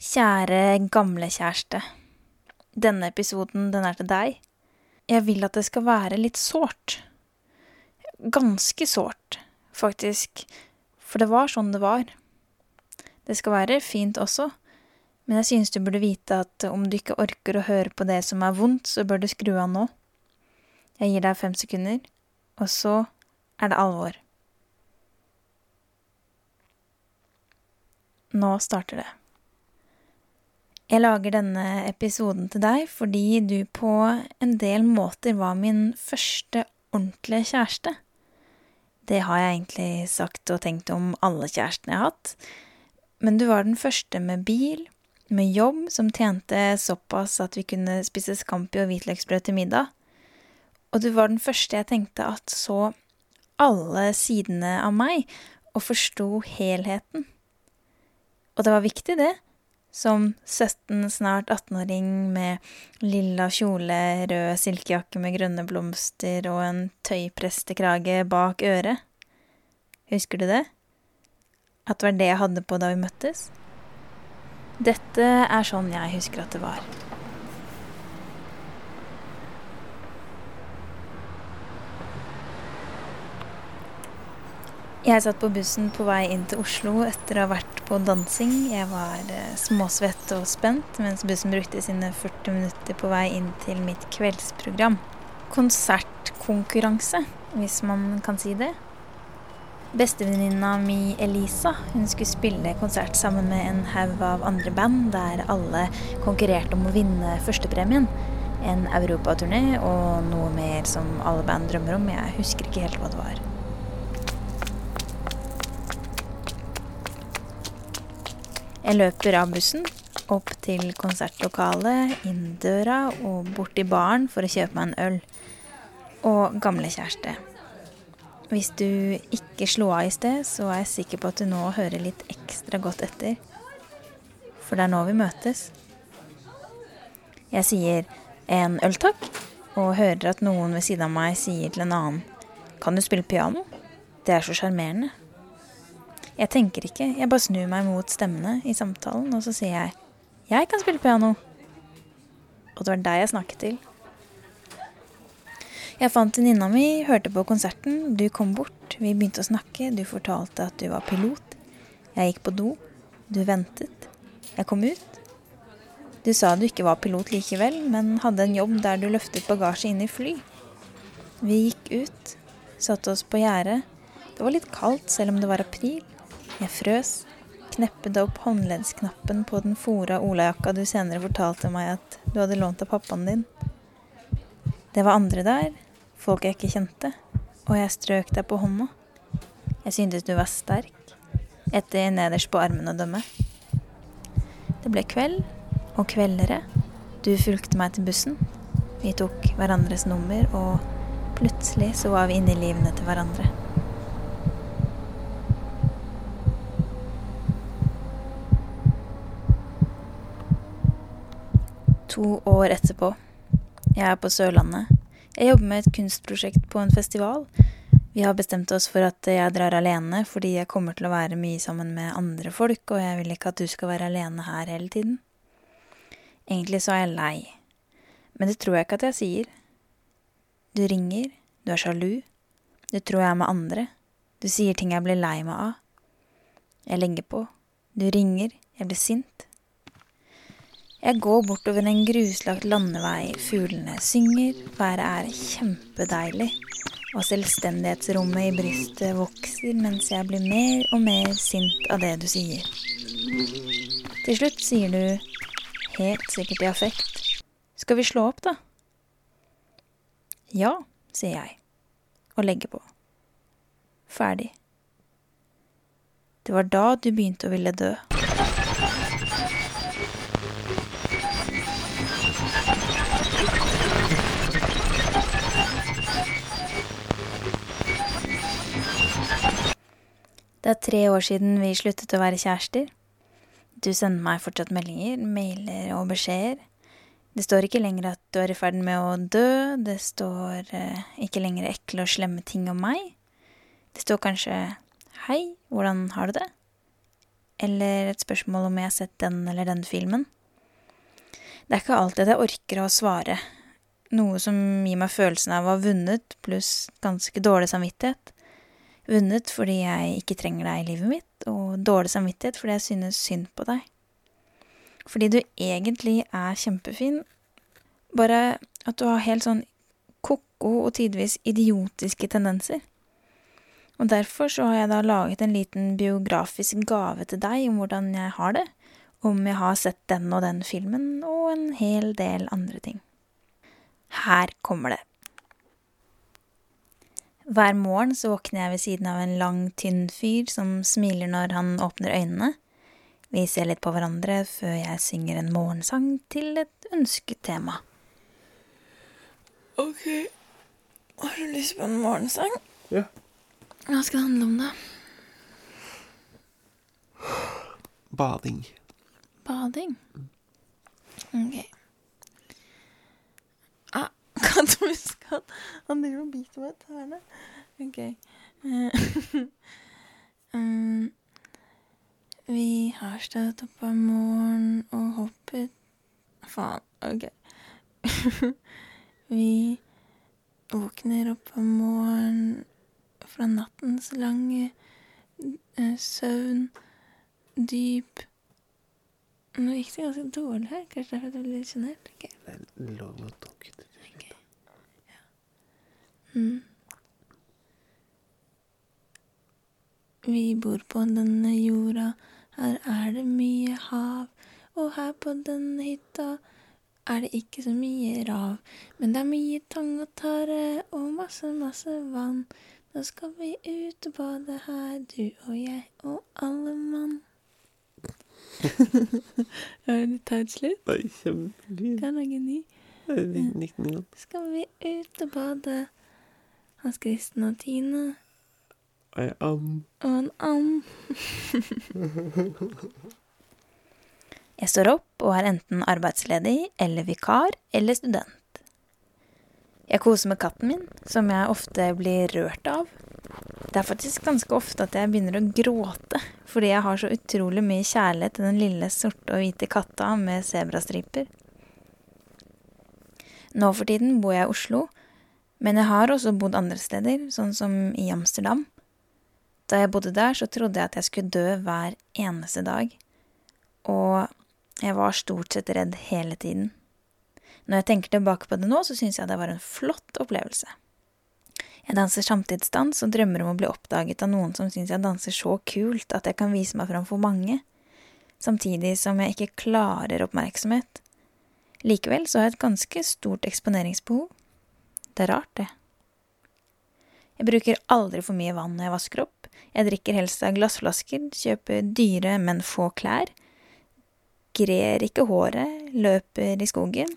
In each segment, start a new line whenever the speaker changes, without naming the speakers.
Kjære gamle kjæreste. Denne episoden, den er til deg. Jeg vil at det skal være litt sårt. Ganske sårt, faktisk. For det var sånn det var. Det skal være fint også, men jeg synes du burde vite at om du ikke orker å høre på det som er vondt, så bør du skru av nå. Jeg gir deg fem sekunder, og så er det alvor. Nå starter det. Jeg lager denne episoden til deg fordi du på en del måter var min første ordentlige kjæreste. Det har jeg egentlig sagt og tenkt om alle kjærestene jeg har hatt, men du var den første med bil, med jobb som tjente såpass at vi kunne spise scampi og hvitløksbrød til middag, og du var den første jeg tenkte at så alle sidene av meg og forsto helheten. Og det var viktig, det som 17, snart 18-åring med lilla kjole, rød silkejakke med grønne blomster og en tøyprestekrage bak øret. Husker du det? At det var det jeg hadde på da vi møttes? Dette er sånn jeg husker at det var. Jeg satt på bussen på vei inn til Oslo etter å ha vært på dansing. Jeg var eh, småsvett og spent mens bussen brukte sine 40 minutter på vei inn til mitt kveldsprogram. Konsertkonkurranse, hvis man kan si det. Bestevenninna mi Elisa hun skulle spille konsert sammen med en haug av andre band der alle konkurrerte om å vinne førstepremien. En europaturné og noe mer som alle band drømmer om. Jeg husker ikke helt hva det var. Jeg løper av bussen, opp til konsertlokalet, inn døra og bort til baren for å kjøpe meg en øl. Og gamle kjæreste. Hvis du ikke slo av i sted, så er jeg sikker på at du nå hører litt ekstra godt etter. For det er nå vi møtes. Jeg sier en øl, takk, og hører at noen ved siden av meg sier til en annen Kan du spille piano? Det er så sjarmerende. Jeg tenker ikke, jeg bare snur meg mot stemmene i samtalen, og så sier jeg 'Jeg kan spille piano'. Og det var deg jeg snakket til. Jeg fant venninna mi, hørte på konserten, du kom bort, vi begynte å snakke, du fortalte at du var pilot. Jeg gikk på do, du ventet. Jeg kom ut. Du sa du ikke var pilot likevel, men hadde en jobb der du løftet bagasje inn i fly. Vi gikk ut, satte oss på gjerdet. Det var litt kaldt selv om det var april. Jeg frøs, kneppet opp håndleddsknappen på den fora olajakka du senere fortalte meg at du hadde lånt av pappaen din. Det var andre der, folk jeg ikke kjente, og jeg strøk deg på hånda. Jeg syntes du var sterk, etter nederst på armen å dømme. Det ble kveld og kveldere. Du fulgte meg til bussen. Vi tok hverandres nummer, og plutselig så var vi inne i livene til hverandre. To år etterpå. Jeg er på Sørlandet. Jeg jobber med et kunstprosjekt på en festival. Vi har bestemt oss for at jeg drar alene fordi jeg kommer til å være mye sammen med andre folk, og jeg vil ikke at du skal være alene her hele tiden. Egentlig så er jeg lei. Men det tror jeg ikke at jeg sier. Du ringer, du er sjalu, du tror jeg er med andre, du sier ting jeg blir lei meg av. Jeg legger på, du ringer, jeg blir sint. Jeg går bortover en gruslagt landevei, fuglene synger, været er kjempedeilig, og selvstendighetsrommet i brystet vokser mens jeg blir mer og mer sint av det du sier. Til slutt sier du, helt sikkert i affekt, skal vi slå opp, da? Ja, sier jeg, og legger på. Ferdig. Det var da du begynte å ville dø. Det er tre år siden vi sluttet å være kjærester. Du sender meg fortsatt meldinger, mailer og beskjeder. Det står ikke lenger at du er i ferd med å dø, det står eh, ikke lenger ekle og slemme ting om meg. Det står kanskje hei, hvordan har du det? eller et spørsmål om jeg har sett den eller den filmen. Det er ikke alltid jeg orker å svare, noe som gir meg følelsen av å ha vunnet, pluss ganske dårlig samvittighet. Vunnet fordi jeg ikke trenger deg i livet mitt, og dårlig samvittighet fordi jeg synes synd på deg. Fordi du egentlig er kjempefin, bare at du har helt sånn ko-ko og tidvis idiotiske tendenser. Og derfor så har jeg da laget en liten biografisk gave til deg om hvordan jeg har det, om jeg har sett den og den filmen, og en hel del andre ting. Her kommer det. Hver morgen så våkner jeg ved siden av en lang, tynn fyr som smiler når han åpner øynene. Vi ser litt på hverandre før jeg synger en morgensang til et ønsket tema. Ok, har du lyst på en morgensang?
Ja.
Hva skal det handle om, da?
Bading.
Bading? Ok. Ah, kan du huske at han driver og biter meg i tærne? Ok. Uh, um, vi har stått opp om morgenen og hoppet Faen, ok. vi våkner opp om morgenen fra nattens lange uh, søvn, dyp Nå gikk det ganske dårlig her. Kanskje derfor jeg ble litt sjenert. Okay.
Det lå noe dukket til slutt.
Okay. Ja. Mm. Vi bor på denne jorda, her er det mye hav, og her på denne hytta er det ikke så mye rav, men det er mye tang og tare og masse, masse vann. Nå skal vi ut og bade her, du og jeg og alle mann. er det teit slutt?
Nei, kjempefint.
Kan lage ny. Skal vi ut og bade? Hans Kristen og Tine
Og en am.
og en and. jeg står opp og er enten arbeidsledig eller vikar eller student. Jeg koser med katten min, som jeg ofte blir rørt av. Det er faktisk ganske ofte at jeg begynner å gråte, fordi jeg har så utrolig mye kjærlighet til den lille sorte og hvite katta med sebrastriper. Nå for tiden bor jeg i Oslo, men jeg har også bodd andre steder, sånn som i Amsterdam. Da jeg bodde der, så trodde jeg at jeg skulle dø hver eneste dag, og jeg var stort sett redd hele tiden. Når jeg tenker tilbake på det nå, så syns jeg det var en flott opplevelse. Jeg danser samtidsdans og drømmer om å bli oppdaget av noen som syns jeg danser så kult at jeg kan vise meg fram for mange, samtidig som jeg ikke klarer oppmerksomhet. Likevel så har jeg et ganske stort eksponeringsbehov. Det er rart, det. Jeg bruker aldri for mye vann når jeg vasker opp. Jeg drikker helst av glassflasker, kjøper dyre, men få klær. Grer ikke håret, løper i skogen,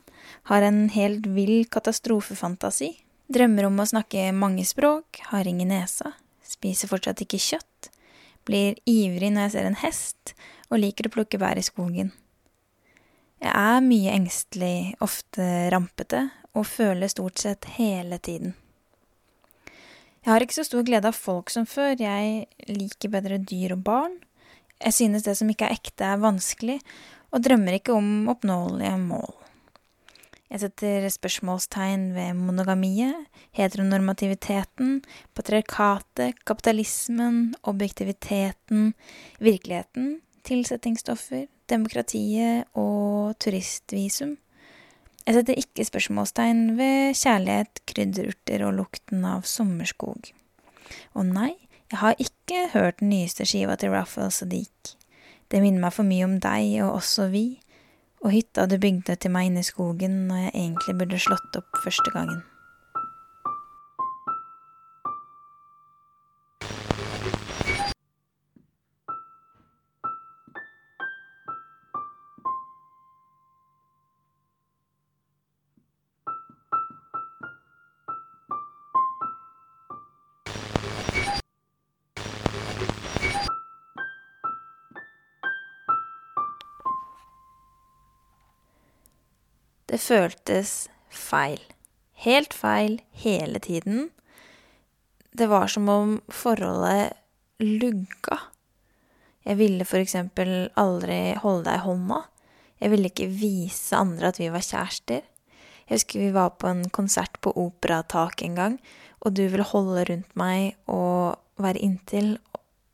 har en helt vill katastrofefantasi, drømmer om å snakke mange språk, har ingen nesa, spiser fortsatt ikke kjøtt, blir ivrig når jeg ser en hest, og liker å plukke bær i skogen. Jeg er mye engstelig, ofte rampete, og føler stort sett hele tiden. Jeg har ikke så stor glede av folk som før, jeg liker bedre dyr og barn. Jeg synes det som ikke er ekte, er vanskelig, og drømmer ikke om oppnåelige mål. Jeg setter spørsmålstegn ved monogamiet, heteronormativiteten, patriarkatet, kapitalismen, objektiviteten, virkeligheten, tilsettingsstoffer, demokratiet og turistvisum. Jeg setter ikke spørsmålstegn ved kjærlighet, krydderurter og lukten av sommerskog. Og nei, jeg har ikke hørt den nyeste skiva til Raffles og Deek. Det minner meg for mye om deg og også vi, og hytta du bygde til meg inne i skogen når jeg egentlig burde slått opp første gangen. Det føltes feil. Helt feil hele tiden. Det var som om forholdet lugga. Jeg ville eksempel aldri holde deg i hånda. Jeg ville ikke vise andre at vi var kjærester. Jeg husker vi var på en konsert på Operatak en gang, og du ville holde rundt meg og være inntil,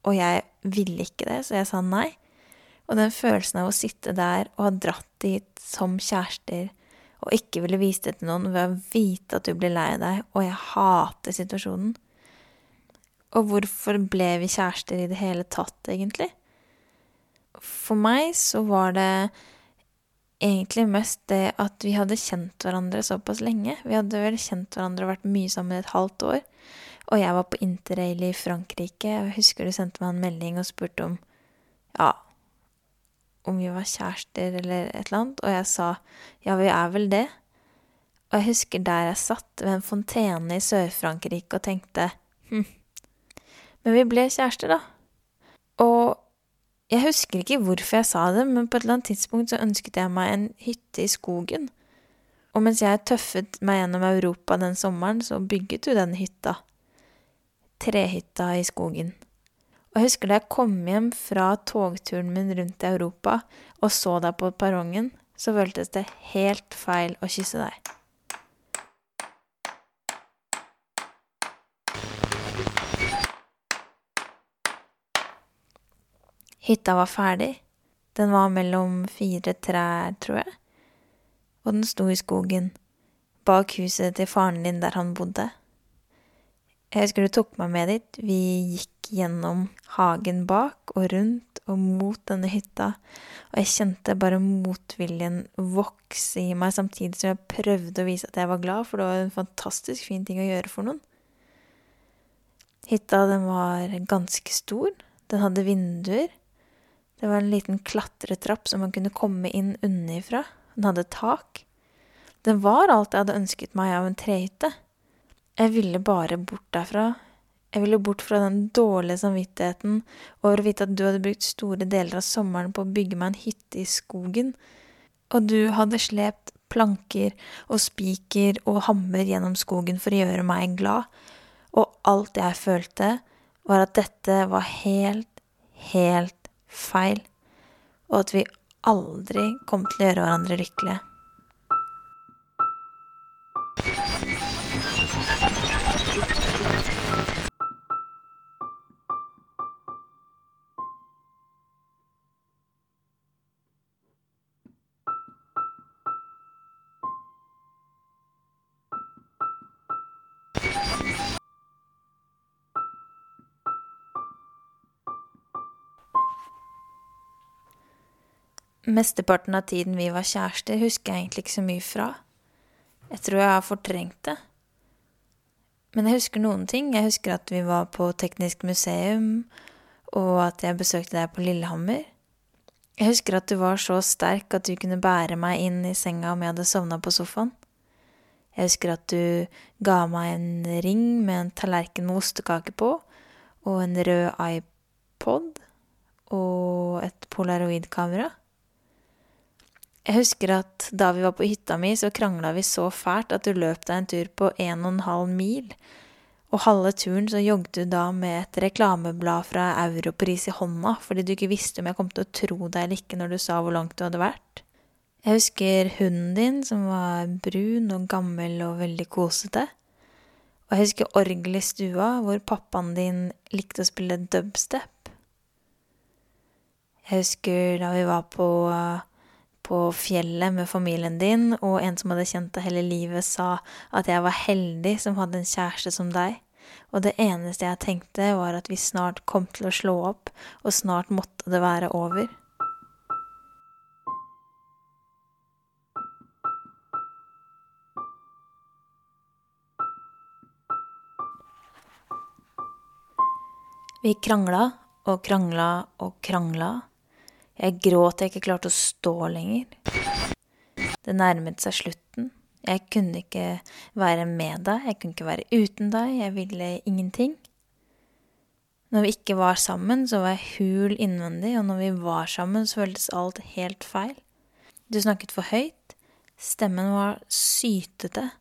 og jeg ville ikke det, så jeg sa nei. Og den følelsen av å sitte der og ha dratt dit som kjærester og ikke ville vise det til noen ved å vite at du blir lei deg, og jeg hater situasjonen. Og hvorfor ble vi kjærester i det hele tatt, egentlig? For meg så var det egentlig mest det at vi hadde kjent hverandre såpass lenge. Vi hadde vel kjent hverandre og vært mye sammen i et halvt år. Og jeg var på interrail i Frankrike. Jeg husker du sendte meg en melding og spurte om ja, om vi var kjærester eller et eller annet. Og jeg sa ja, vi er vel det. Og jeg husker der jeg satt ved en fontene i Sør-Frankrike og tenkte hm. Men vi ble kjærester, da. Og jeg husker ikke hvorfor jeg sa det, men på et eller annet tidspunkt så ønsket jeg meg en hytte i skogen. Og mens jeg tøffet meg gjennom Europa den sommeren, så bygget du den hytta. Trehytta i skogen. Og jeg husker da jeg kom hjem fra togturen min rundt i Europa og så deg på perrongen, så føltes det helt feil å kysse deg. Hytta var ferdig. Den var mellom fire trær, tror jeg. Og den sto i skogen, bak huset til faren din der han bodde. Jeg husker du tok meg med dit. Vi gikk gjennom hagen bak og rundt og mot denne hytta, og jeg kjente bare motviljen vokse i meg samtidig som jeg prøvde å vise at jeg var glad, for det var en fantastisk fin ting å gjøre for noen. Hytta, den var ganske stor. Den hadde vinduer. Det var en liten klatretrapp som man kunne komme inn underfra, Den hadde tak. Den var alt jeg hadde ønsket meg av en trehytte. Jeg ville bare bort derfra. Jeg ville bort fra den dårlige samvittigheten over å vite at du hadde brukt store deler av sommeren på å bygge meg en hytte i skogen, og du hadde slept planker og spiker og hammer gjennom skogen for å gjøre meg glad, og alt jeg følte, var at dette var helt, helt feil, og at vi aldri kom til å gjøre hverandre lykkelige. Mesteparten av tiden vi var kjærester, husker jeg egentlig ikke så mye fra. Jeg tror jeg har fortrengt det. Men jeg husker noen ting. Jeg husker at vi var på Teknisk museum, og at jeg besøkte deg på Lillehammer. Jeg husker at du var så sterk at du kunne bære meg inn i senga om jeg hadde sovna på sofaen. Jeg husker at du ga meg en ring med en tallerken med ostekake på, og en rød iPod og et polaroidkamera. Jeg husker at da vi var på hytta mi, så krangla vi så fælt at du løp deg en tur på en og en halv mil. Og halve turen så jogget du da med et reklameblad fra Europris i hånda, fordi du ikke visste om jeg kom til å tro deg eller ikke når du sa hvor langt du hadde vært. Jeg husker hunden din, som var brun og gammel og veldig kosete. Og jeg husker orgelet i stua, hvor pappaen din likte å spille dubstep. Jeg husker da vi var på på fjellet med familien din, og en som hadde kjent deg hele livet, sa at jeg var heldig som hadde en kjæreste som deg, og det eneste jeg tenkte, var at vi snart kom til å slå opp, og snart måtte det være over. Vi krangla og krangla og krangla jeg gråt jeg ikke klarte å stå lenger. Det nærmet seg slutten. Jeg kunne ikke være med deg, jeg kunne ikke være uten deg, jeg ville ingenting. Når vi ikke var sammen, så var jeg hul innvendig, og når vi var sammen, så føltes alt helt feil. Du snakket for høyt, stemmen var sytete,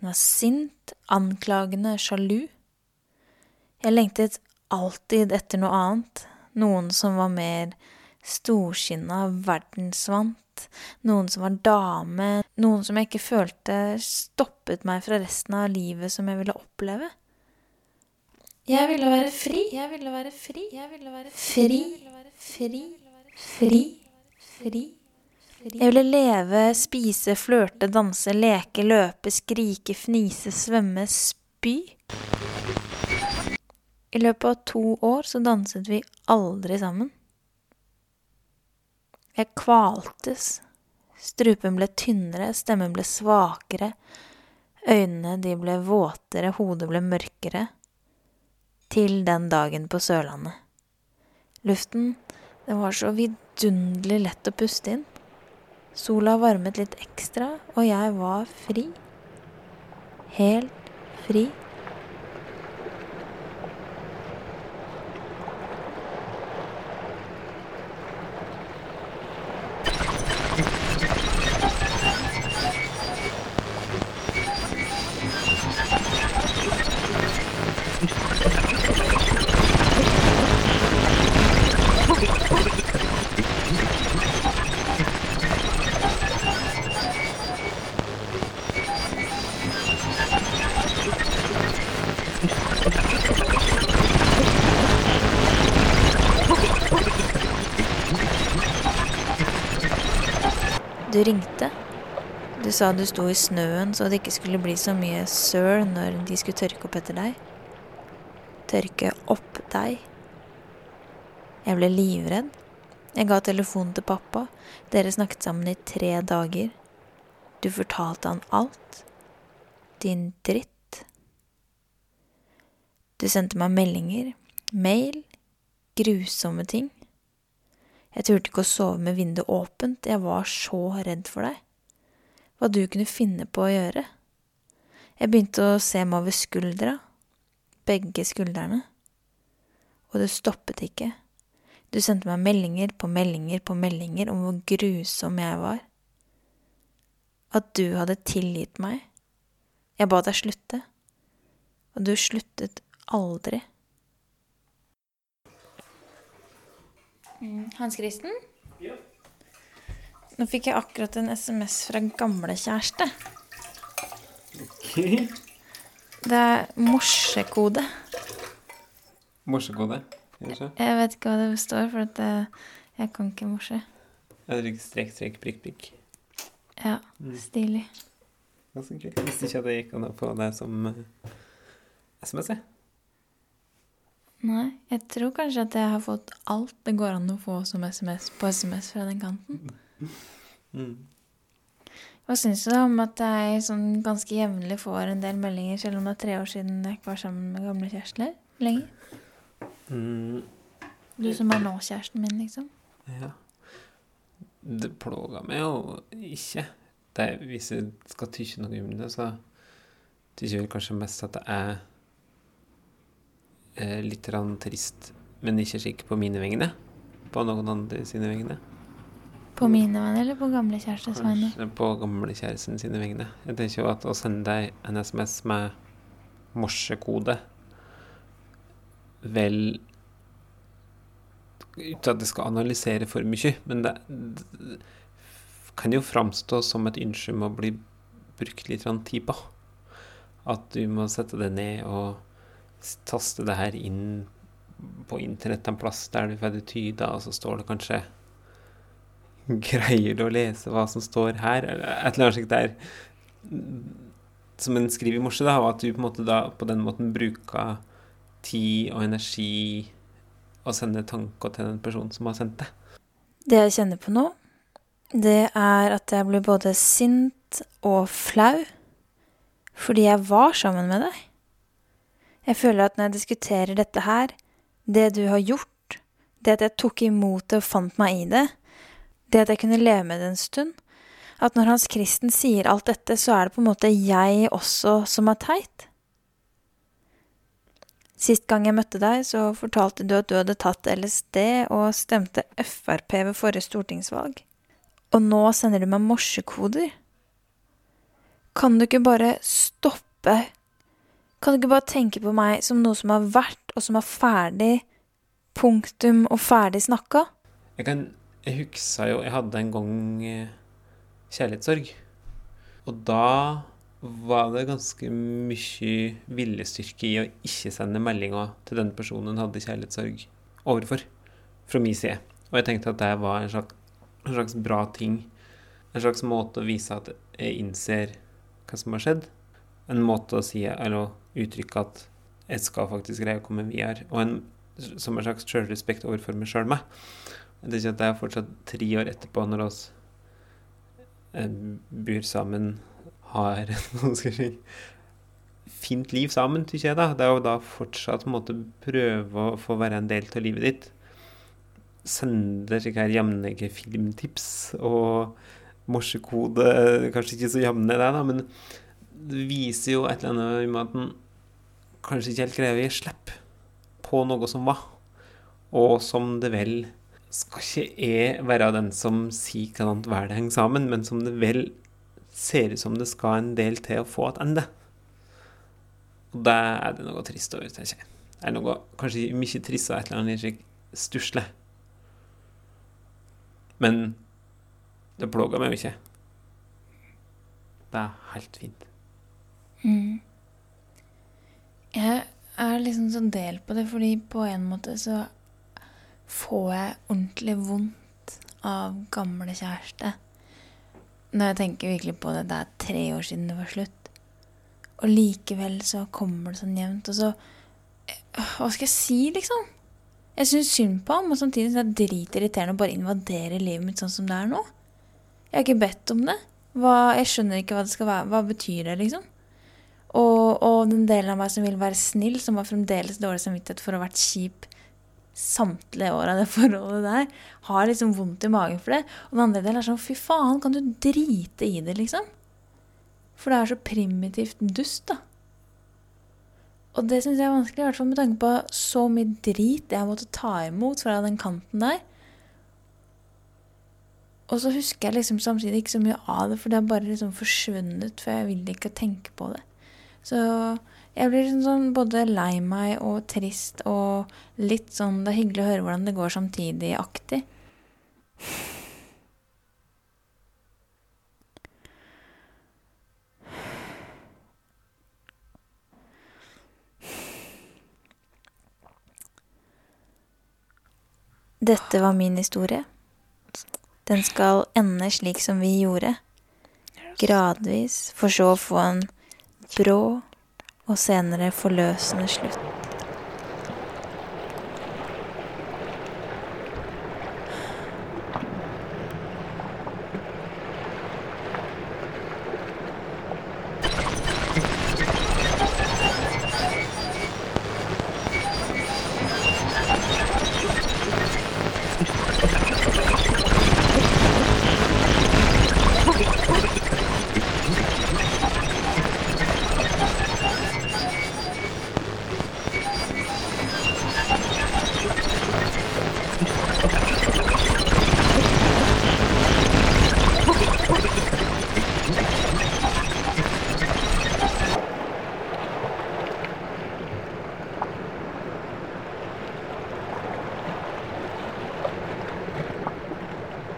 den var sint, anklagende, sjalu. Jeg lengtet alltid etter noe annet, Noen som var mer storskinna, verdensvant. Noen som var dame. Noen som jeg ikke følte stoppet meg fra resten av livet som jeg ville oppleve. Jeg ville være fri. Jeg ville være fri. Jeg ville være fri. Fri. Fri. Fri. Jeg ville leve, spise, flørte, danse, leke, løpe, skrike, fnise, svømme, spy. I løpet av to år så danset vi aldri sammen. Jeg kvaltes. Strupen ble tynnere, stemmen ble svakere. Øynene de ble våtere, hodet ble mørkere. Til den dagen på Sørlandet. Luften, den var så vidunderlig lett å puste inn. Sola varmet litt ekstra, og jeg var fri. Helt fri. Du ringte. Du sa du sto i snøen så det ikke skulle bli så mye søl når de skulle tørke opp etter deg. Tørke opp deg. Jeg ble livredd. Jeg ga telefonen til pappa. Dere snakket sammen i tre dager. Du fortalte han alt. Din dritt. Du sendte meg meldinger, mail, grusomme ting. Jeg turte ikke å sove med vinduet åpent, jeg var så redd for deg. Hva du kunne finne på å gjøre. Jeg begynte å se meg over skuldra, begge skuldrene, og det stoppet ikke. Du sendte meg meldinger på meldinger på meldinger om hvor grusom jeg var. At du hadde tilgitt meg. Jeg ba deg slutte, og du sluttet aldri. Hans Kristen?
Ja.
Nå fikk jeg akkurat en SMS fra gamle kjæreste. Det er morsekode.
Morsekode. Kanskje?
Jeg vet ikke hva det står, for at eh, jeg kan ikke morse.
Jeg drikker strek, strek, prikk, prikk.
Ja,
Mm.
stilig.
Ganske kult. Visste ikke det gikk an å få det som eh, SMS, jeg.
Nei, jeg tror kanskje at jeg har fått alt det går an å få som SMS på SMS fra den kanten.
Mm.
Hva syns du da om at jeg sånn ganske jevnlig får en del meldinger, selv om det er tre år siden jeg ikke var sammen med gamle kjærester lenger?
Mm.
Du som er nå kjæresten min, liksom.
Ja. Det plager meg jo ikke. Det, er- hvis jeg skal tykke noe om det, så tykker jeg vel kanskje mest at det er litt trist, men ikke slik på mine vegne. På noen andre sine vegne.
På mine vegne eller på gamle kjærestes vegne?
På gamle kjæresten sine vegne. Jeg tenker jo at å sende deg en SMS med morsekode Vel Uten at jeg skal analysere for mye, men det, det kan jo framstå som et ønske om å bli brukt litt tid på. At du må sette deg ned og taste det her inn på internett en plass der du får det tyda, og så står det kanskje Greier du å lese hva som står her? Eller et eller annet slikt der. Som en skriver i morse, da, var at du på da på den måten bruker tid og energi og sender tanker til den personen som har sendt det.
Det jeg kjenner på nå, det er at jeg blir både sint og flau fordi jeg var sammen med deg. Jeg føler at når jeg diskuterer dette her, det du har gjort, det at jeg tok imot det og fant meg i det, det at jeg kunne leve med det en stund, at når Hans Kristen sier alt dette, så er det på en måte jeg også som er teit. Sist gang jeg møtte deg, så fortalte du at du hadde tatt LSD og stemte Frp ved forrige stortingsvalg. Og nå sender du meg morsekoder. Kan du ikke bare stoppe? Kan du ikke bare tenke på meg som noe som har vært, og som er ferdig, punktum og ferdig snakka?
Jeg kan Jeg huksa jo Jeg hadde en gang eh, kjærlighetssorg. Og da var det ganske mye viljestyrke i å ikke sende meldinger til den personen hun hadde kjærlighetssorg overfor, fra min side. Og jeg tenkte at det var en slags, en slags bra ting. En slags måte å vise at jeg innser hva som har skjedd. En måte å si, eller uttrykke at jeg skal faktisk greie å komme videre. Og en, som en slags sjølrespekt overfor meg sjøl. Det er ikke at er fortsatt tre år etterpå, når oss eh, bor sammen, har si, fint liv sammen, syns jeg. da. Det er jo da fortsatt på prøve å få være en del av livet ditt. Sende slike her filmtips og morsekode Kanskje ikke så jevne, det, da, men det viser jo et eller annet med at en kanskje ikke helt greier å gi slipp på noe som var, og som det vel skal ikke jeg være den som sier hvordan verden henger sammen, men som det vel ser ut som det skal en del til å få ende. Og da er det noe trist over, tenker jeg. Det er noe kanskje mye trist og et eller annet slik stusslig. Men det plager meg jo ikke. Det er helt fint.
Mm. Jeg er liksom så delt på det, fordi på en måte så får jeg ordentlig vondt av gamle kjæreste. Når jeg tenker virkelig på det, det er tre år siden det var slutt. Og likevel så kommer det sånn jevnt. Og så Hva skal jeg si, liksom? Jeg syns synd på ham, og samtidig så er det dritirriterende å bare invadere livet mitt sånn som det er nå. Jeg har ikke bedt om det. Hva, jeg skjønner ikke hva det skal være. Hva betyr det, liksom? Og, og, den delen av meg som vil være snill, som har fremdeles dårlig samvittighet for å ha vært kjip samtlige år av det forholdet der, har liksom vondt i magen for det. Og den andre delen er sånn fy faen, kan du drite i det, liksom? For det er så primitivt dust, da. Og det syns jeg er vanskelig, i hvert fall med tanke på så mye drit jeg måtte ta imot fra den kanten der. Og så husker jeg liksom samtidig ikke så mye av det, for det har bare liksom forsvunnet, for jeg vil ikke tenke på det. Så jeg blir liksom sånn både lei meg og trist og litt sånn Det er hyggelig å høre hvordan det går samtidig-aktig. Dette var min historie. Den skal ende slik som vi gjorde. Gradvis, for så å få en brå og senere forløsende slutt.